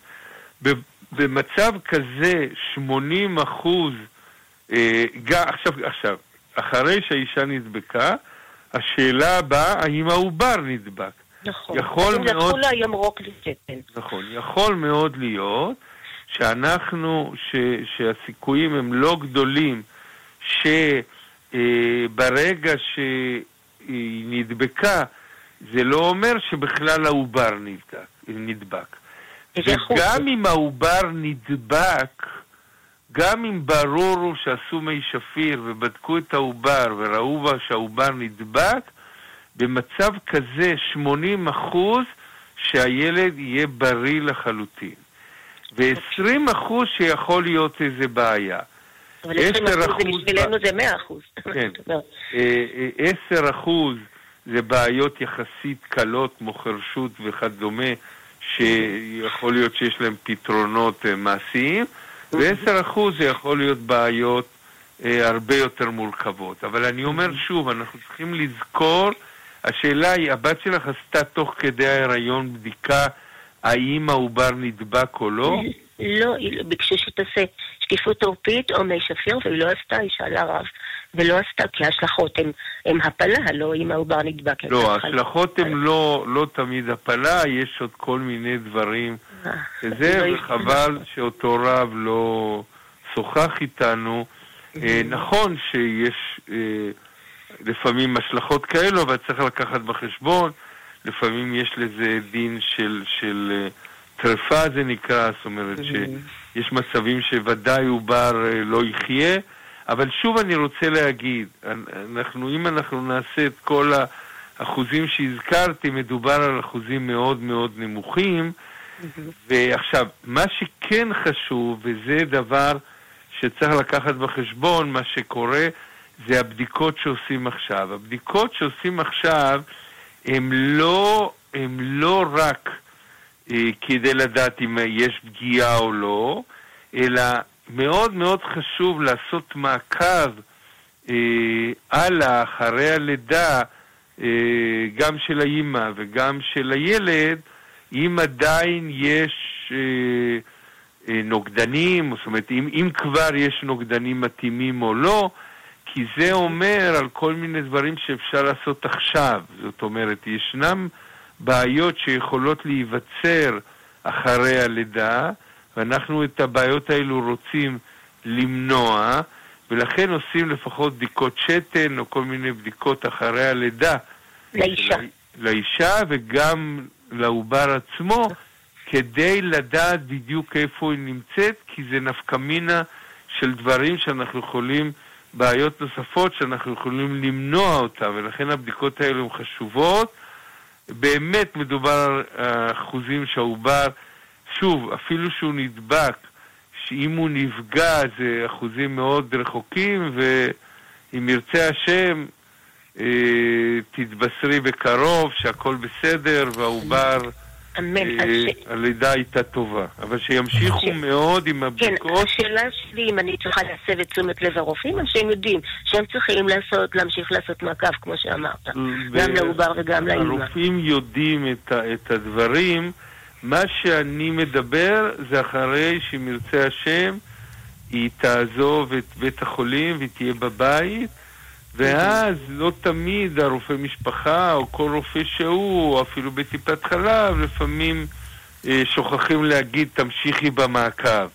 במצב כזה 80 אחוז אה, עכשיו, עכשיו, אחרי שהאישה נדבקה, השאלה הבאה, האם העובר נדבק. נכון. יכול מאוד... לקחו לה היום רוק ושתן. נכון. יכול מאוד להיות שאנחנו, ש, שהסיכויים הם לא גדולים, שברגע אה, שהיא נדבקה, זה לא אומר שבכלל העובר נדבק. נדבק. וגם אם העובר נדבק, גם אם ברור הוא שעשו מי שפיר ובדקו את העובר וראו שהעובר נדבק, במצב כזה 80 אחוז שהילד יהיה בריא לחלוטין. ו-20 אחוז שיכול להיות איזה בעיה. אבל 20 אחוז בשבילנו זה 100 אחוז. כן. 10 אה, אחוז זה בעיות יחסית קלות כמו חרשות וכדומה, שיכול להיות שיש להם פתרונות אה, מעשיים. ו-10% זה יכול להיות בעיות אה, הרבה יותר מורכבות. אבל אני אומר שוב, אנחנו צריכים לזכור, השאלה היא, הבת שלך עשתה תוך כדי ההיריון בדיקה האם העובר נדבק או לא? לא, ביקשו שתעשה שקיפות עורפית או מי שפיר, והיא לא עשתה, היא שאלה רב. ולא עשתה, כי ההשלכות הן הפלה, לא אם העובר נדבק. לא, ההשלכות הן לא, לא תמיד הפלה, יש עוד כל מיני דברים. אה, וזה, לא וחבל שאותו רב לא שוחח איתנו. אה, נכון שיש אה, לפעמים השלכות כאלו, אבל צריך לקחת בחשבון. לפעמים יש לזה דין של, של טרפה זה נקרא, זאת אומרת שיש מצבים שוודאי עובר לא יחיה. אבל שוב אני רוצה להגיד, אנחנו, אם אנחנו נעשה את כל האחוזים שהזכרתי, מדובר על אחוזים מאוד מאוד נמוכים. Mm-hmm. ועכשיו, מה שכן חשוב, וזה דבר שצריך לקחת בחשבון, מה שקורה, זה הבדיקות שעושים עכשיו. הבדיקות שעושים עכשיו הן לא, הם לא רק אה, כדי לדעת אם יש פגיעה או לא, אלא מאוד מאוד חשוב לעשות מעקב אה, הלאה אחרי הלידה, אה, גם של האימא וגם של הילד, אם עדיין יש אה, אה, נוגדנים, זאת אומרת, אם, אם כבר יש נוגדנים מתאימים או לא, כי זה אומר על כל מיני דברים שאפשר לעשות עכשיו. זאת אומרת, ישנם בעיות שיכולות להיווצר אחרי הלידה, ואנחנו את הבעיות האלו רוצים למנוע, ולכן עושים לפחות בדיקות שתן או כל מיני בדיקות אחרי הלידה. לאישה. לאישה וגם לעובר עצמו, כדי לדעת בדיוק איפה היא נמצאת, כי זה נפקא מינה של דברים שאנחנו יכולים, בעיות נוספות שאנחנו יכולים למנוע אותה, ולכן הבדיקות האלו הן חשובות. באמת מדובר על אחוזים שהעובר... שוב, אפילו שהוא נדבק, שאם הוא נפגע זה אחוזים מאוד רחוקים, ואם ירצה השם, אה, תתבשרי בקרוב שהכל בסדר והעובר אמן. אה, הלידה הייתה טובה, אבל שימשיכו מאוד עם הבדיקות. כן, השאלה שלי אם אני צריכה להסב את תשומת לב הרופאים, או שהם יודעים שהם צריכים לעשות, להמשיך לעשות מעקב, כמו שאמרת, גם לעובר וגם לאמא. הרופאים יודעים את הדברים. מה שאני מדבר זה אחרי שאם ירצה השם, היא תעזוב את בית החולים והיא תהיה בבית. ואז לא תמיד הרופא משפחה או כל רופא שהוא, או אפילו בטיפת חלב, לפעמים אה, שוכחים להגיד תמשיכי במעקב.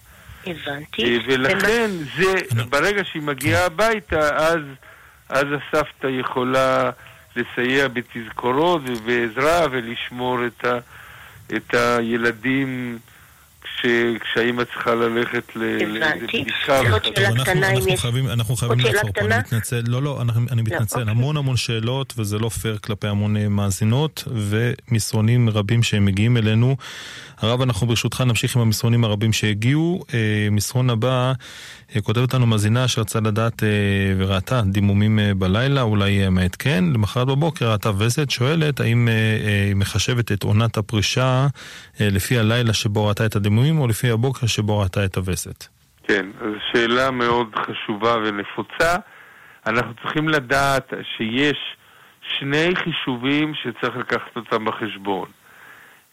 הבנתי. אה, ולכן זה, ברגע שהיא מגיעה הביתה, אז, אז הסבתא יכולה לסייע בתזכורות ובעזרה ולשמור את, ה, את הילדים כשהאימא צריכה ללכת לבדיקה. עוד שאלה קטנה אם יש... אנחנו חייבים לעצור פה, אני מתנצל. לא, לא, אני מתנצל. אוקיי. המון המון שאלות, וזה לא פייר כלפי המון אה, מאזינות, ומסרונים רבים שהם מגיעים אלינו. הרב, אנחנו ברשותך נמשיך עם המסרונים הרבים שהגיעו. אה, מסרון הבא, אה, כותבת לנו מאזינה שרצה לדעת וראתה דימומים בלילה, אולי מעת כן. למחרת בבוקר ראתה וסת, שואלת האם היא מחשבת את עונת הפרישה לפי הלילה שבו ראתה את הדימומים, או לפי הבוקר שבו ראתה את הווסת. כן, אז שאלה מאוד חשובה ונפוצה. אנחנו צריכים לדעת שיש שני חישובים שצריך לקחת אותם בחשבון.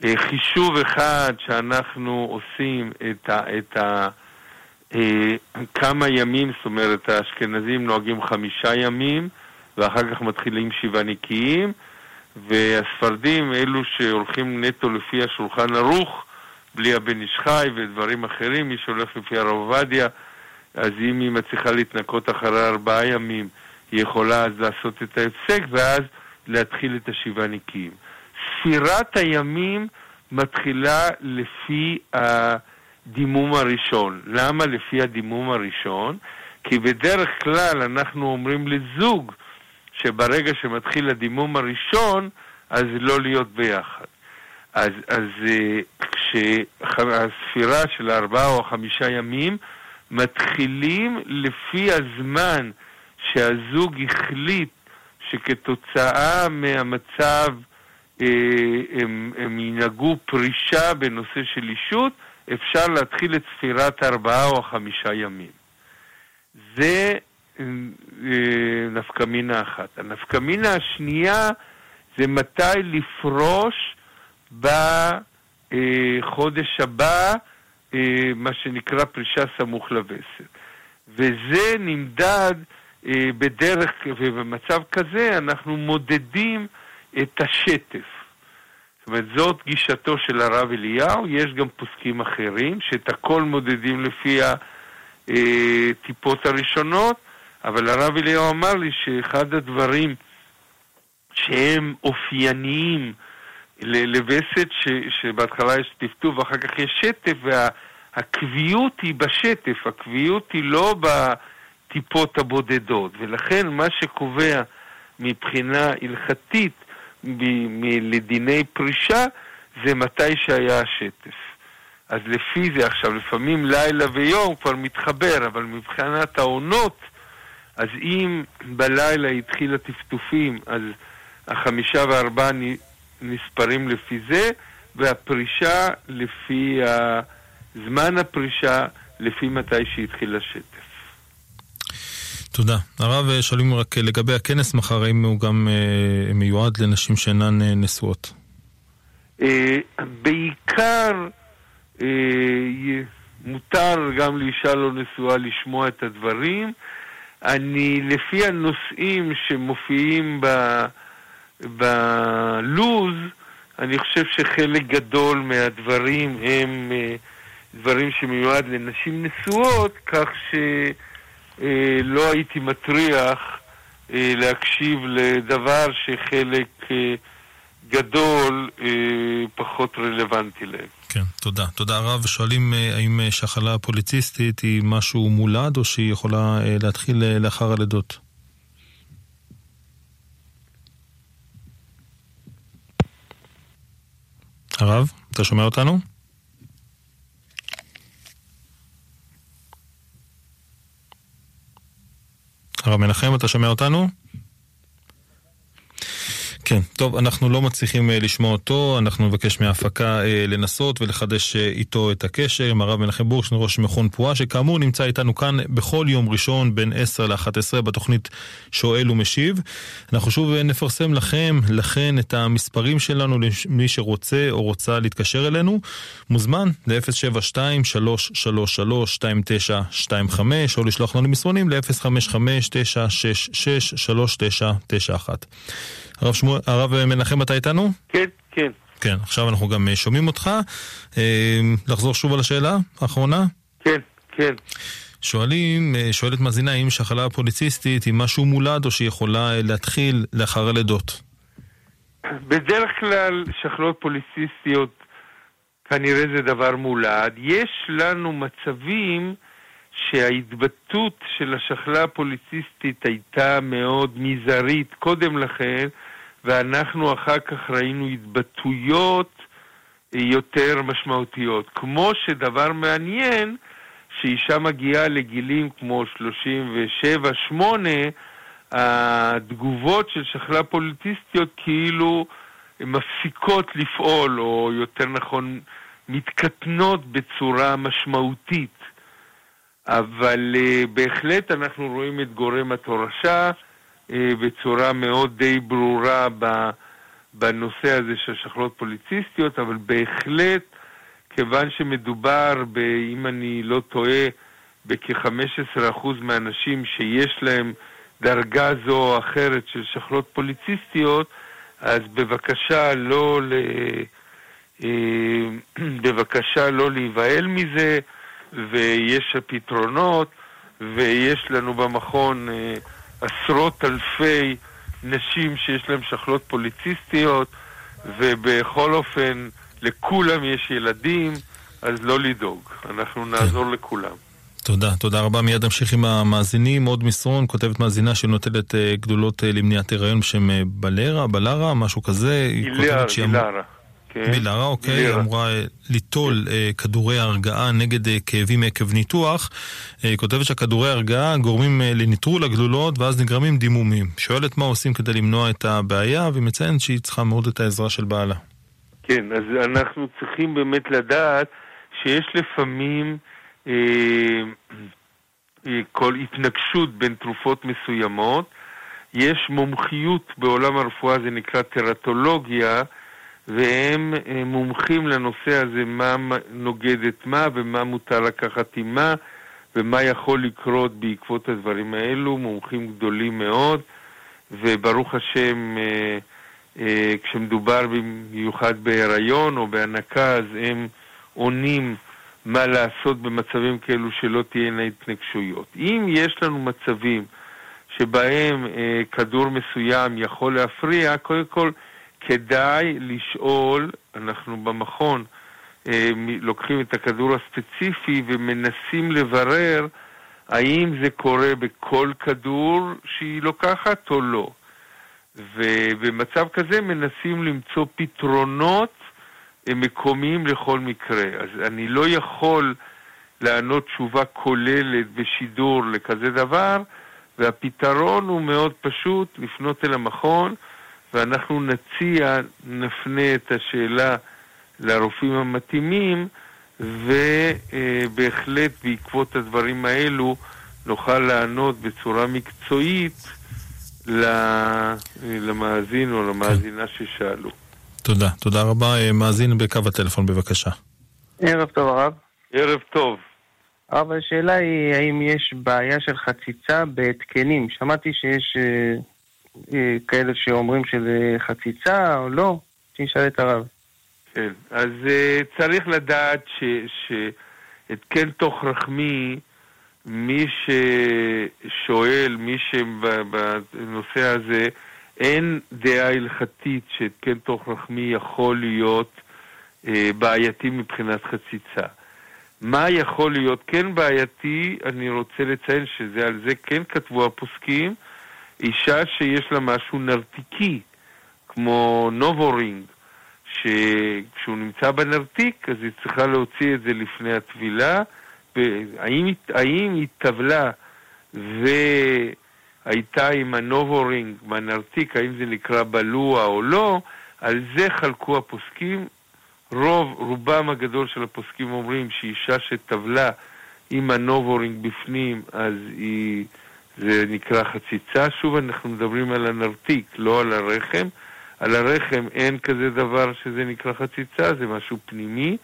אה, חישוב אחד שאנחנו עושים את ה... את ה אה, כמה ימים, זאת אומרת האשכנזים נוהגים חמישה ימים ואחר כך מתחילים שבעה נקיים והספרדים, אלו שהולכים נטו לפי השולחן ערוך, בלי הבן איש חי ודברים אחרים, מי שהולך לפי הרב עובדיה, אז אם היא מצליחה להתנקות אחרי ארבעה ימים, היא יכולה אז לעשות את ההפסק ואז להתחיל את השבעה נקיים. ספירת הימים מתחילה לפי הדימום הראשון. למה לפי הדימום הראשון? כי בדרך כלל אנחנו אומרים לזוג שברגע שמתחיל הדימום הראשון, אז לא להיות ביחד. אז, אז אה, כשהספירה של ארבעה או חמישה ימים מתחילים לפי הזמן שהזוג החליט שכתוצאה מהמצב אה, הם, הם ינהגו פרישה בנושא של אישות, אפשר להתחיל את ספירת ארבעה או חמישה ימים. זה אה, נפקמינה אחת. הנפקמינה השנייה זה מתי לפרוש בחודש הבא, אה, מה שנקרא פרישה סמוך לווסת. וזה נמדד אה, בדרך, ובמצב כזה אנחנו מודדים את השטף. זאת אומרת, זאת גישתו של הרב אליהו, יש גם פוסקים אחרים, שאת הכל מודדים לפי הטיפות הראשונות, אבל הרב אליהו אמר לי שאחד הדברים שהם אופייניים לווסת, שבהתחלה יש טפטוף ואחר כך יש שטף, והקביעות היא בשטף, הקביעות היא לא בטיפות הבודדות, ולכן מה שקובע מבחינה הלכתית לדיני פרישה זה מתי שהיה השטף. אז לפי זה עכשיו, לפעמים לילה ויום כבר מתחבר, אבל מבחינת העונות, אז אם בלילה התחיל הטפטופים, אז החמישה והארבעה נספרים לפי זה, והפרישה לפי זמן הפרישה, לפי מתי שהתחיל השטף. תודה. הרב, שואלים רק לגבי הכנס מחר, האם הוא גם אה, מיועד לנשים שאינן אה, נשואות? אה, בעיקר אה, מותר גם לאישה לא נשואה לשמוע את הדברים. אני, לפי הנושאים שמופיעים ב... בלוז, אני חושב שחלק גדול מהדברים הם אה, דברים שמיועד לנשים נשואות, כך שלא אה, הייתי מטריח אה, להקשיב לדבר שחלק גדול פחות רלוונטי להם. כן, תודה. תודה רב. שואלים האם שחלה פוליציסטית היא משהו מולד או שהיא יכולה להתחיל לאחר הלידות? הרב, אתה שומע אותנו? הרב מנחם, אתה שומע אותנו? כן, טוב, אנחנו לא מצליחים uh, לשמוע אותו, אנחנו נבקש מההפקה uh, לנסות ולחדש uh, איתו את הקשר עם הרב מנחם בורשטיין, ראש מכון פועה, שכאמור נמצא איתנו כאן בכל יום ראשון בין 10 ל-11 בתוכנית שואל ומשיב. אנחנו שוב נפרסם לכם, לכן, את המספרים שלנו למי שרוצה או רוצה להתקשר אלינו. מוזמן ל-072-333-2925 או לשלוח לנו מסרונים ל-055-966-3991. הרב, שמו... הרב מנחם, אתה איתנו? כן, כן. כן, עכשיו אנחנו גם אה, שומעים אותך. אה, לחזור שוב על השאלה האחרונה? כן, כן. שואלים, אה, שואלת מאזינה אם שחלה פוליציסטית היא משהו מולד או שהיא יכולה להתחיל לאחר הלידות. בדרך כלל שחלות פוליציסטיות כנראה זה דבר מולד. יש לנו מצבים שההתבטאות של השחלה הפוליציסטית הייתה מאוד מזערית קודם לכן, ואנחנו אחר כך ראינו התבטאויות יותר משמעותיות. כמו שדבר מעניין, שאישה מגיעה לגילים כמו 37-8, התגובות של שחלה פוליטיסטיות כאילו מפסיקות לפעול, או יותר נכון, מתקטנות בצורה משמעותית. אבל uh, בהחלט אנחנו רואים את גורם התורשה, אה, בצורה מאוד די ברורה בנושא הזה של שחלות פוליציסטיות, אבל בהחלט, כיוון שמדובר, ב, אם אני לא טועה, בכ-15% מהאנשים שיש להם דרגה זו או אחרת של שחלות פוליציסטיות, אז בבקשה לא, ל... אה, בבקשה לא להיבהל מזה, ויש פתרונות, ויש לנו במכון אה, עשרות אלפי נשים שיש להן שחלות פוליציסטיות, ובכל אופן לכולם יש ילדים, אז לא לדאוג, אנחנו כן. נעזור כן. לכולם. תודה, תודה רבה. מיד נמשיך עם המאזינים. עוד מסרון, כותבת מאזינה שנוטלת uh, גדולות uh, למניעת הריון בשם uh, בלרה, בלרה, משהו כזה. בילרה, בילרה. כן. בילרה, אוקיי, בילרה. אמורה אה, ליטול כן. אה, כדורי הרגעה נגד אה, כאבים עקב ניתוח. היא כותבת שהכדורי הרגעה גורמים לניטרול הגלולות ואז נגרמים דימומים. שואלת מה עושים כדי למנוע את הבעיה, והיא מציינת שהיא צריכה מאוד את העזרה של בעלה. כן, אז אנחנו צריכים באמת לדעת שיש לפעמים אה, אה, כל התנגשות בין תרופות מסוימות. יש מומחיות בעולם הרפואה, זה נקרא טרטולוגיה, והם אה, מומחים לנושא הזה, מה נוגד את מה ומה מותר לקחת עם מה ומה יכול לקרות בעקבות הדברים האלו, מומחים גדולים מאוד, וברוך השם, אה, אה, כשמדובר במיוחד בהיריון או בהנקה, אז הם עונים מה לעשות במצבים כאלו שלא תהיינה התנגשויות. אם יש לנו מצבים שבהם כדור מסוים יכול להפריע, קודם כל, כדאי לשאול, אנחנו במכון אה, לוקחים את הכדור הספציפי ומנסים לברר האם זה קורה בכל כדור שהיא לוקחת או לא. ובמצב כזה מנסים למצוא פתרונות אה, מקומיים לכל מקרה. אז אני לא יכול לענות תשובה כוללת בשידור לכזה דבר, והפתרון הוא מאוד פשוט, לפנות אל המכון, ואנחנו נציע, נפנה את השאלה לרופאים המתאימים, ובהחלט בעקבות הדברים האלו נוכל לענות בצורה מקצועית למאזין או למאזינה כן. ששאלו. תודה. תודה רבה. מאזין בקו הטלפון בבקשה. ערב טוב הרב. ערב טוב. הרב, השאלה היא האם יש בעיה של חציצה בהתקנים. שמעתי שיש אה, אה, כאלה שאומרים שזה חציצה או לא, תשאל את הרב. כן, אז uh, צריך לדעת שהתקן תוך רחמי, מי ששואל, מי שבנושא הזה, אין דעה הלכתית שהתקן תוך רחמי יכול להיות uh, בעייתי מבחינת חציצה. מה יכול להיות כן בעייתי, אני רוצה לציין שעל זה כן כתבו הפוסקים, אישה שיש לה משהו נרתיקי, כמו נובהרינג, שכשהוא נמצא בנרתיק, אז היא צריכה להוציא את זה לפני הטבילה, והאם אם היא טבלה והטבילה הייתה עם הנובורינג מהנרתיק, האם זה נקרא בלוע או לא, על זה חלקו הפוסקים. רוב, רובם הגדול של הפוסקים אומרים שאישה שטבלה עם הנובהרינג בפנים, אז היא, זה נקרא חציצה. שוב, אנחנו מדברים על הנרתיק, לא על הרחם. על הרחם אין כזה דבר שזה נקרא חציצה, זה משהו פנימי.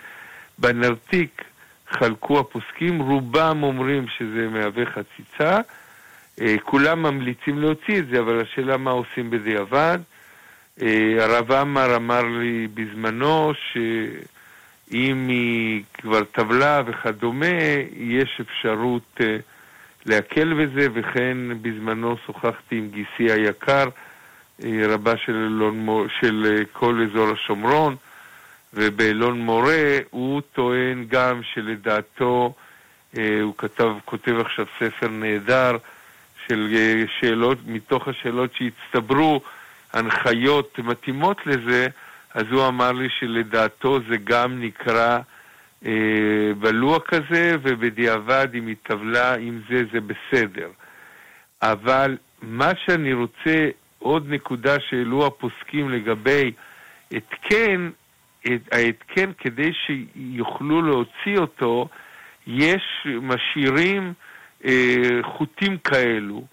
בנרתיק חלקו הפוסקים, רובם אומרים שזה מהווה חציצה. אה, כולם ממליצים להוציא את זה, אבל השאלה מה עושים בדיעבד. אה, הרב עמאר אמר לי בזמנו שאם היא כבר טבלה וכדומה, יש אפשרות אה, להקל בזה, וכן בזמנו שוחחתי עם גיסי היקר, רבה של, אלון, של כל אזור השומרון, ובאלון מורה הוא טוען גם שלדעתו, הוא כתב, כותב עכשיו ספר נהדר, של אה, שאלות, מתוך השאלות שהצטברו, הנחיות מתאימות לזה, אז הוא אמר לי שלדעתו זה גם נקרא אה, בלוע כזה, ובדיעבד אם היא טבלה עם זה, זה בסדר. אבל מה שאני רוצה, עוד נקודה שהעלו הפוסקים לגבי התקן, ההתקן כדי שיוכלו להוציא אותו, יש, משאירים אה, חוטים כאלו,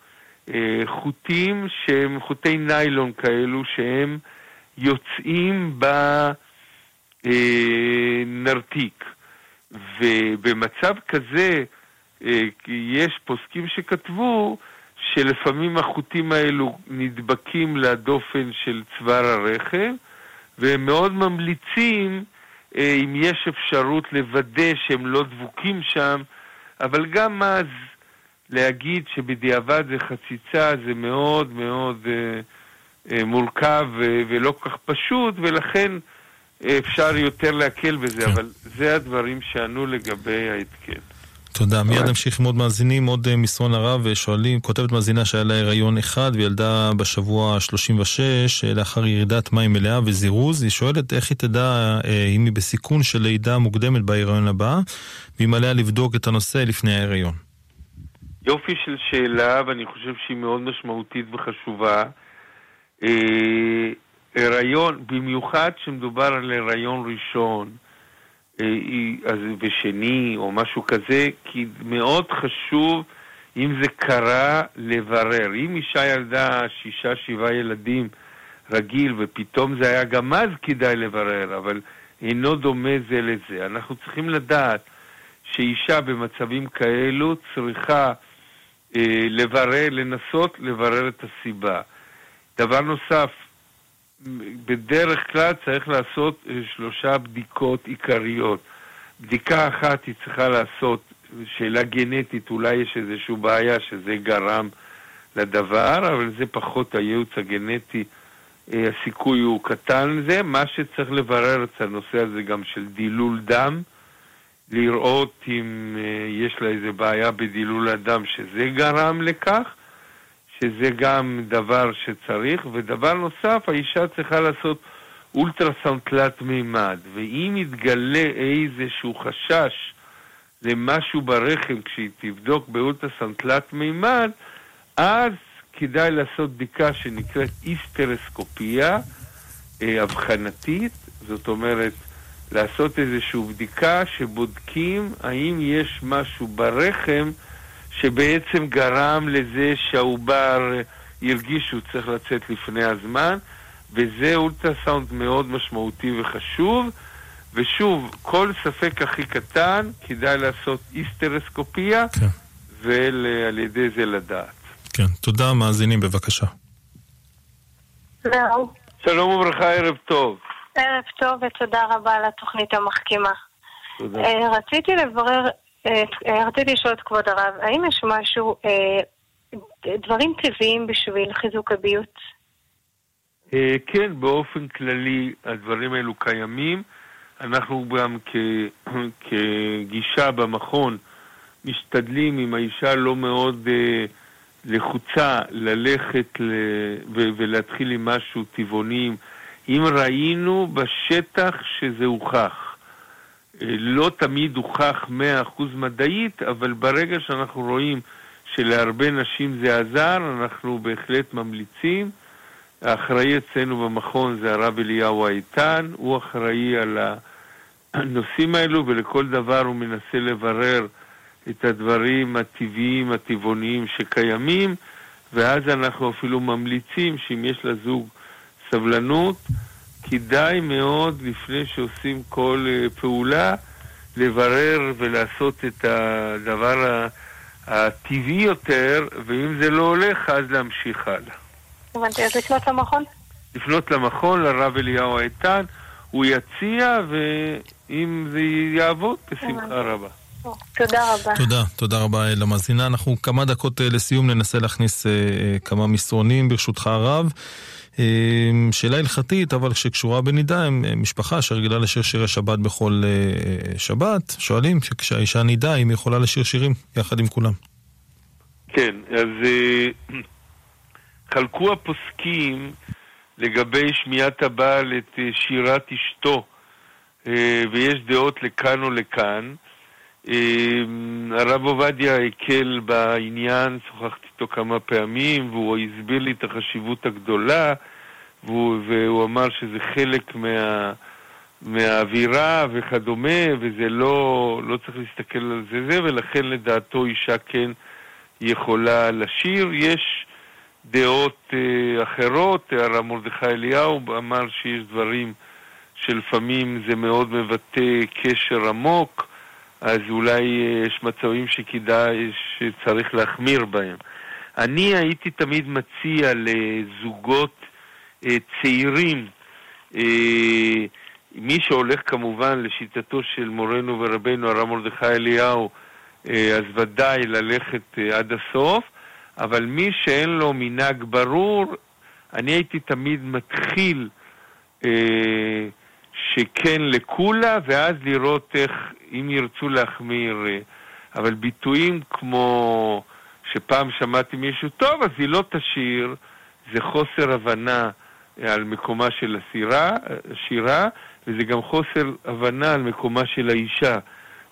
אה, חוטים שהם חוטי ניילון כאלו, שהם יוצאים בנרתיק. ובמצב כזה, אה, יש פוסקים שכתבו שלפעמים החוטים האלו נדבקים לדופן של צוואר הרחם, והם מאוד ממליצים, אם יש אפשרות לוודא שהם לא דבוקים שם, אבל גם אז להגיד שבדיעבד זה חציצה זה מאוד מאוד אה, אה, מורכב אה, ולא כל כך פשוט, ולכן אה, אפשר יותר להקל בזה, כן. אבל זה הדברים שענו לגבי ההתקן. תודה. מיד נמשיך עם עוד מאזינים, עוד אה, מסרון הרב, ושואלים, כותבת מאזינה שהיה לה הריון אחד וילדה בשבוע ה-36 אה, לאחר ירידת מים מלאה וזירוז. היא שואלת איך היא תדע אם היא בסיכון של לידה מוקדמת בהיריון הבא, ואם עליה לבדוק את הנושא לפני ההיריון. יופי של שאלה, ואני חושב שהיא מאוד משמעותית וחשובה. הריון, במיוחד כשמדובר על הריון ראשון אה, ושני או משהו כזה, כי מאוד חשוב, אם זה קרה, לברר. אם אישה ילדה שישה, שבעה ילדים רגיל, ופתאום זה היה גם אז כדאי לברר, אבל אינו דומה זה לזה. אנחנו צריכים לדעת שאישה במצבים כאלו צריכה אה, לברר, לנסות לברר את הסיבה. דבר נוסף, בדרך כלל צריך לעשות אה, שלושה בדיקות עיקריות. בדיקה אחת היא צריכה לעשות, שאלה גנטית, אולי יש איזושהי בעיה שזה גרם לדבר, אבל זה פחות הייעוץ הגנטי, אה, הסיכוי הוא קטן לזה. מה שצריך לברר את הנושא הזה גם של דילול דם, לראות אם אה, יש לה איזה בעיה בדילול הדם שזה גרם לכך, שזה גם דבר שצריך, ודבר נוסף, האישה צריכה לעשות אולטרסאונד תלת מימד, ואם יתגלה איזשהו חשש למשהו ברחם כשהיא תבדוק באולטרסאונד תלת מימד, אז כדאי לעשות בדיקה שנקראת איסטרסקופיה אה, אבחנתית, זאת אומרת לעשות איזושהי בדיקה שבודקים האם יש משהו ברחם שבעצם גרם לזה שהעובר הרגיש שהוא צריך לצאת לפני הזמן, וזה אולטרסאונד מאוד משמעותי וחשוב. ושוב, כל ספק הכי קטן, כדאי לעשות איסטרסקופיה, כן. ועל ידי זה לדעת. כן, תודה, מאזינים, בבקשה. שלום. שלום וברכה, ערב טוב. ערב טוב ותודה רבה על התוכנית המחכימה. תודה. אה, רציתי לברר, רציתי לשאול את כבוד הרב, האם יש משהו, דברים טבעיים בשביל חיזוק הביות? כן, באופן כללי הדברים האלו קיימים. אנחנו גם כגישה במכון משתדלים, אם האישה לא מאוד לחוצה, ללכת ולהתחיל עם משהו טבעוני. אם ראינו בשטח שזה הוכח. לא תמיד הוכח 100% מדעית, אבל ברגע שאנחנו רואים שלהרבה נשים זה עזר, אנחנו בהחלט ממליצים. האחראי אצלנו במכון זה הרב אליהו האיתן, הוא אחראי על הנושאים האלו ולכל דבר הוא מנסה לברר את הדברים הטבעיים, הטבעוניים שקיימים, ואז אנחנו אפילו ממליצים שאם יש לזוג סבלנות, כדאי מאוד לפני שעושים כל אה, פעולה לברר ולעשות את הדבר הטבעי יותר, ואם זה לא הולך, אז להמשיך הלאה. הבנתי, אז לפנות למכון? לפנות למכון, לרב אליהו האיתן, הוא יציע, ואם זה יעבוד, בשמחה רבה. תודה רבה. תודה, תודה רבה למאזינה. אנחנו כמה דקות אה, לסיום ננסה להכניס אה, אה, כמה מסרונים, ברשותך הרב. שאלה הלכתית, אבל שקשורה בנידה, הם משפחה שרגילה לשיר שירי שבת בכל שבת, שואלים שכשהאישה נידה, אם היא יכולה לשיר שירים יחד עם כולם. כן, אז חלקו הפוסקים לגבי שמיעת הבעל את שירת אשתו, ויש דעות לכאן או לכאן. אמ, הרב עובדיה הקל בעניין, שוחחתי איתו כמה פעמים, והוא הסביר לי את החשיבות הגדולה, והוא, והוא אמר שזה חלק מה, מהאווירה וכדומה, וזה לא, לא צריך להסתכל על זה זה, ולכן לדעתו אישה כן יכולה לשיר. יש דעות אה, אחרות, הרב מרדכי אליהו אמר שיש דברים שלפעמים זה מאוד מבטא קשר עמוק. אז אולי אה, יש מצבים שכדאי, שצריך להחמיר בהם. אני הייתי תמיד מציע לזוגות אה, צעירים, אה, מי שהולך כמובן לשיטתו של מורנו ורבנו הרב מרדכי אליהו, אז ודאי ללכת עד הסוף, אבל מי שאין לו מנהג ברור, אני הייתי תמיד מתחיל שכן לקולה, ואז לראות איך, אם ירצו להחמיר. אה, אבל ביטויים כמו שפעם שמעתי מישהו, טוב, אז היא לא תשיר, זה חוסר הבנה על מקומה של השירה, השירה, וזה גם חוסר הבנה על מקומה של האישה.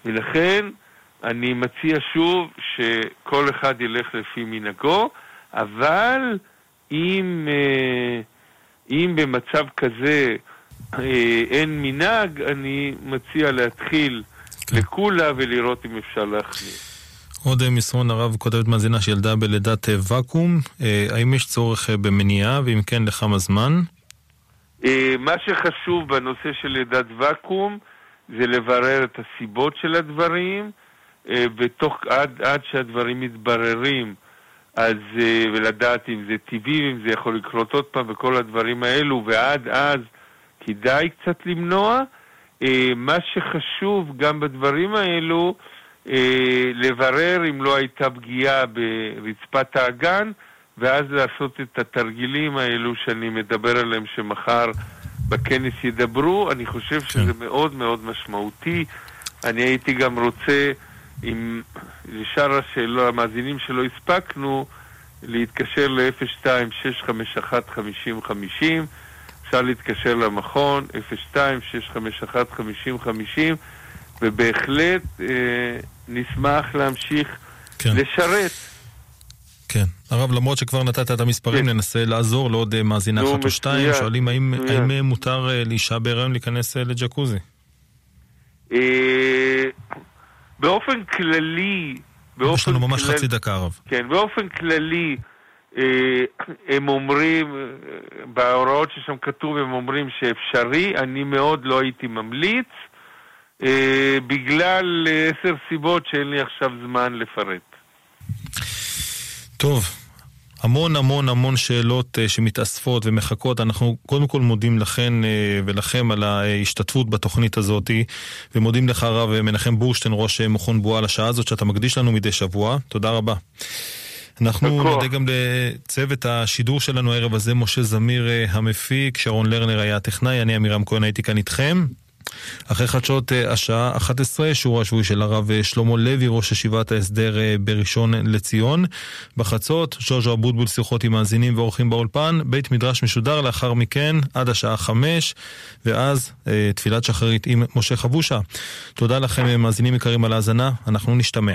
ולכן אני מציע שוב שכל אחד ילך לפי מנהגו, אבל אם, אה, אם במצב כזה אה, אין מנהג, אני מציע להתחיל כן. לקולה ולראות אם אפשר להכניס. עוד אה, מסרון הרב כותבת מאזינה שילדה בלידת אה, ואקום, האם יש צורך במניעה, ואם כן, לכמה זמן? מה שחשוב בנושא של לידת ואקום זה לברר את הסיבות של הדברים, ותוך, עד, עד שהדברים מתבררים, אז, ולדעת אם זה טבעי, אם זה יכול לקרות עוד פעם, וכל הדברים האלו, ועד אז כדאי קצת למנוע. אה, מה שחשוב גם בדברים האלו, אה, לברר אם לא הייתה פגיעה ברצפת האגן, ואז לעשות את התרגילים האלו שאני מדבר עליהם שמחר בכנס ידברו. אני חושב כן. שזה מאוד מאוד משמעותי. אני הייתי גם רוצה, עם לשאר השאלות, המאזינים שלא הספקנו, להתקשר ל-02-651-5050 אפשר להתקשר למכון, 02-651-5050, ובהחלט אה, נשמח להמשיך כן. לשרת. כן. הרב, למרות שכבר נתת את המספרים, כן. ננסה לעזור לעוד אה, מאזינה אחת או שתיים. שואלים האם, האם אה, מותר אה, לאישה בהיריון להיכנס לג'קוזי? באופן כללי... באופן יש לנו ממש כלל... חצי דקה, הרב. כן, באופן כללי... אה, הם אומרים, אה, בהוראות ששם כתוב הם אומרים שאפשרי, אני מאוד לא הייתי ממליץ, אה, בגלל עשר סיבות שאין לי עכשיו זמן לפרט. טוב, המון המון המון שאלות שמתאספות ומחכות. אנחנו קודם כל מודים לכן ולכם על ההשתתפות בתוכנית הזאת, ומודים לך הרב מנחם בורשטיין, ראש מכון בועה, על השעה הזאת שאתה מקדיש לנו מדי שבוע. תודה רבה. אנחנו נודה גם לצוות השידור שלנו הערב הזה, משה זמיר אה, המפיק, שרון לרנר היה הטכנאי, אני עמירם כהן הייתי כאן איתכם. אחרי חדשות אה, השעה 11, שיעור השבועי של הרב אה, שלמה לוי, ראש ישיבת ההסדר בראשון לציון. בחצות, ז'וז'ו אבוטבול שיחות עם מאזינים ואורחים באולפן. בית מדרש משודר לאחר מכן עד השעה 5, ואז תפילת שחרית עם משה חבושה. תודה לכם מאזינים יקרים על ההאזנה, אנחנו נשתמע.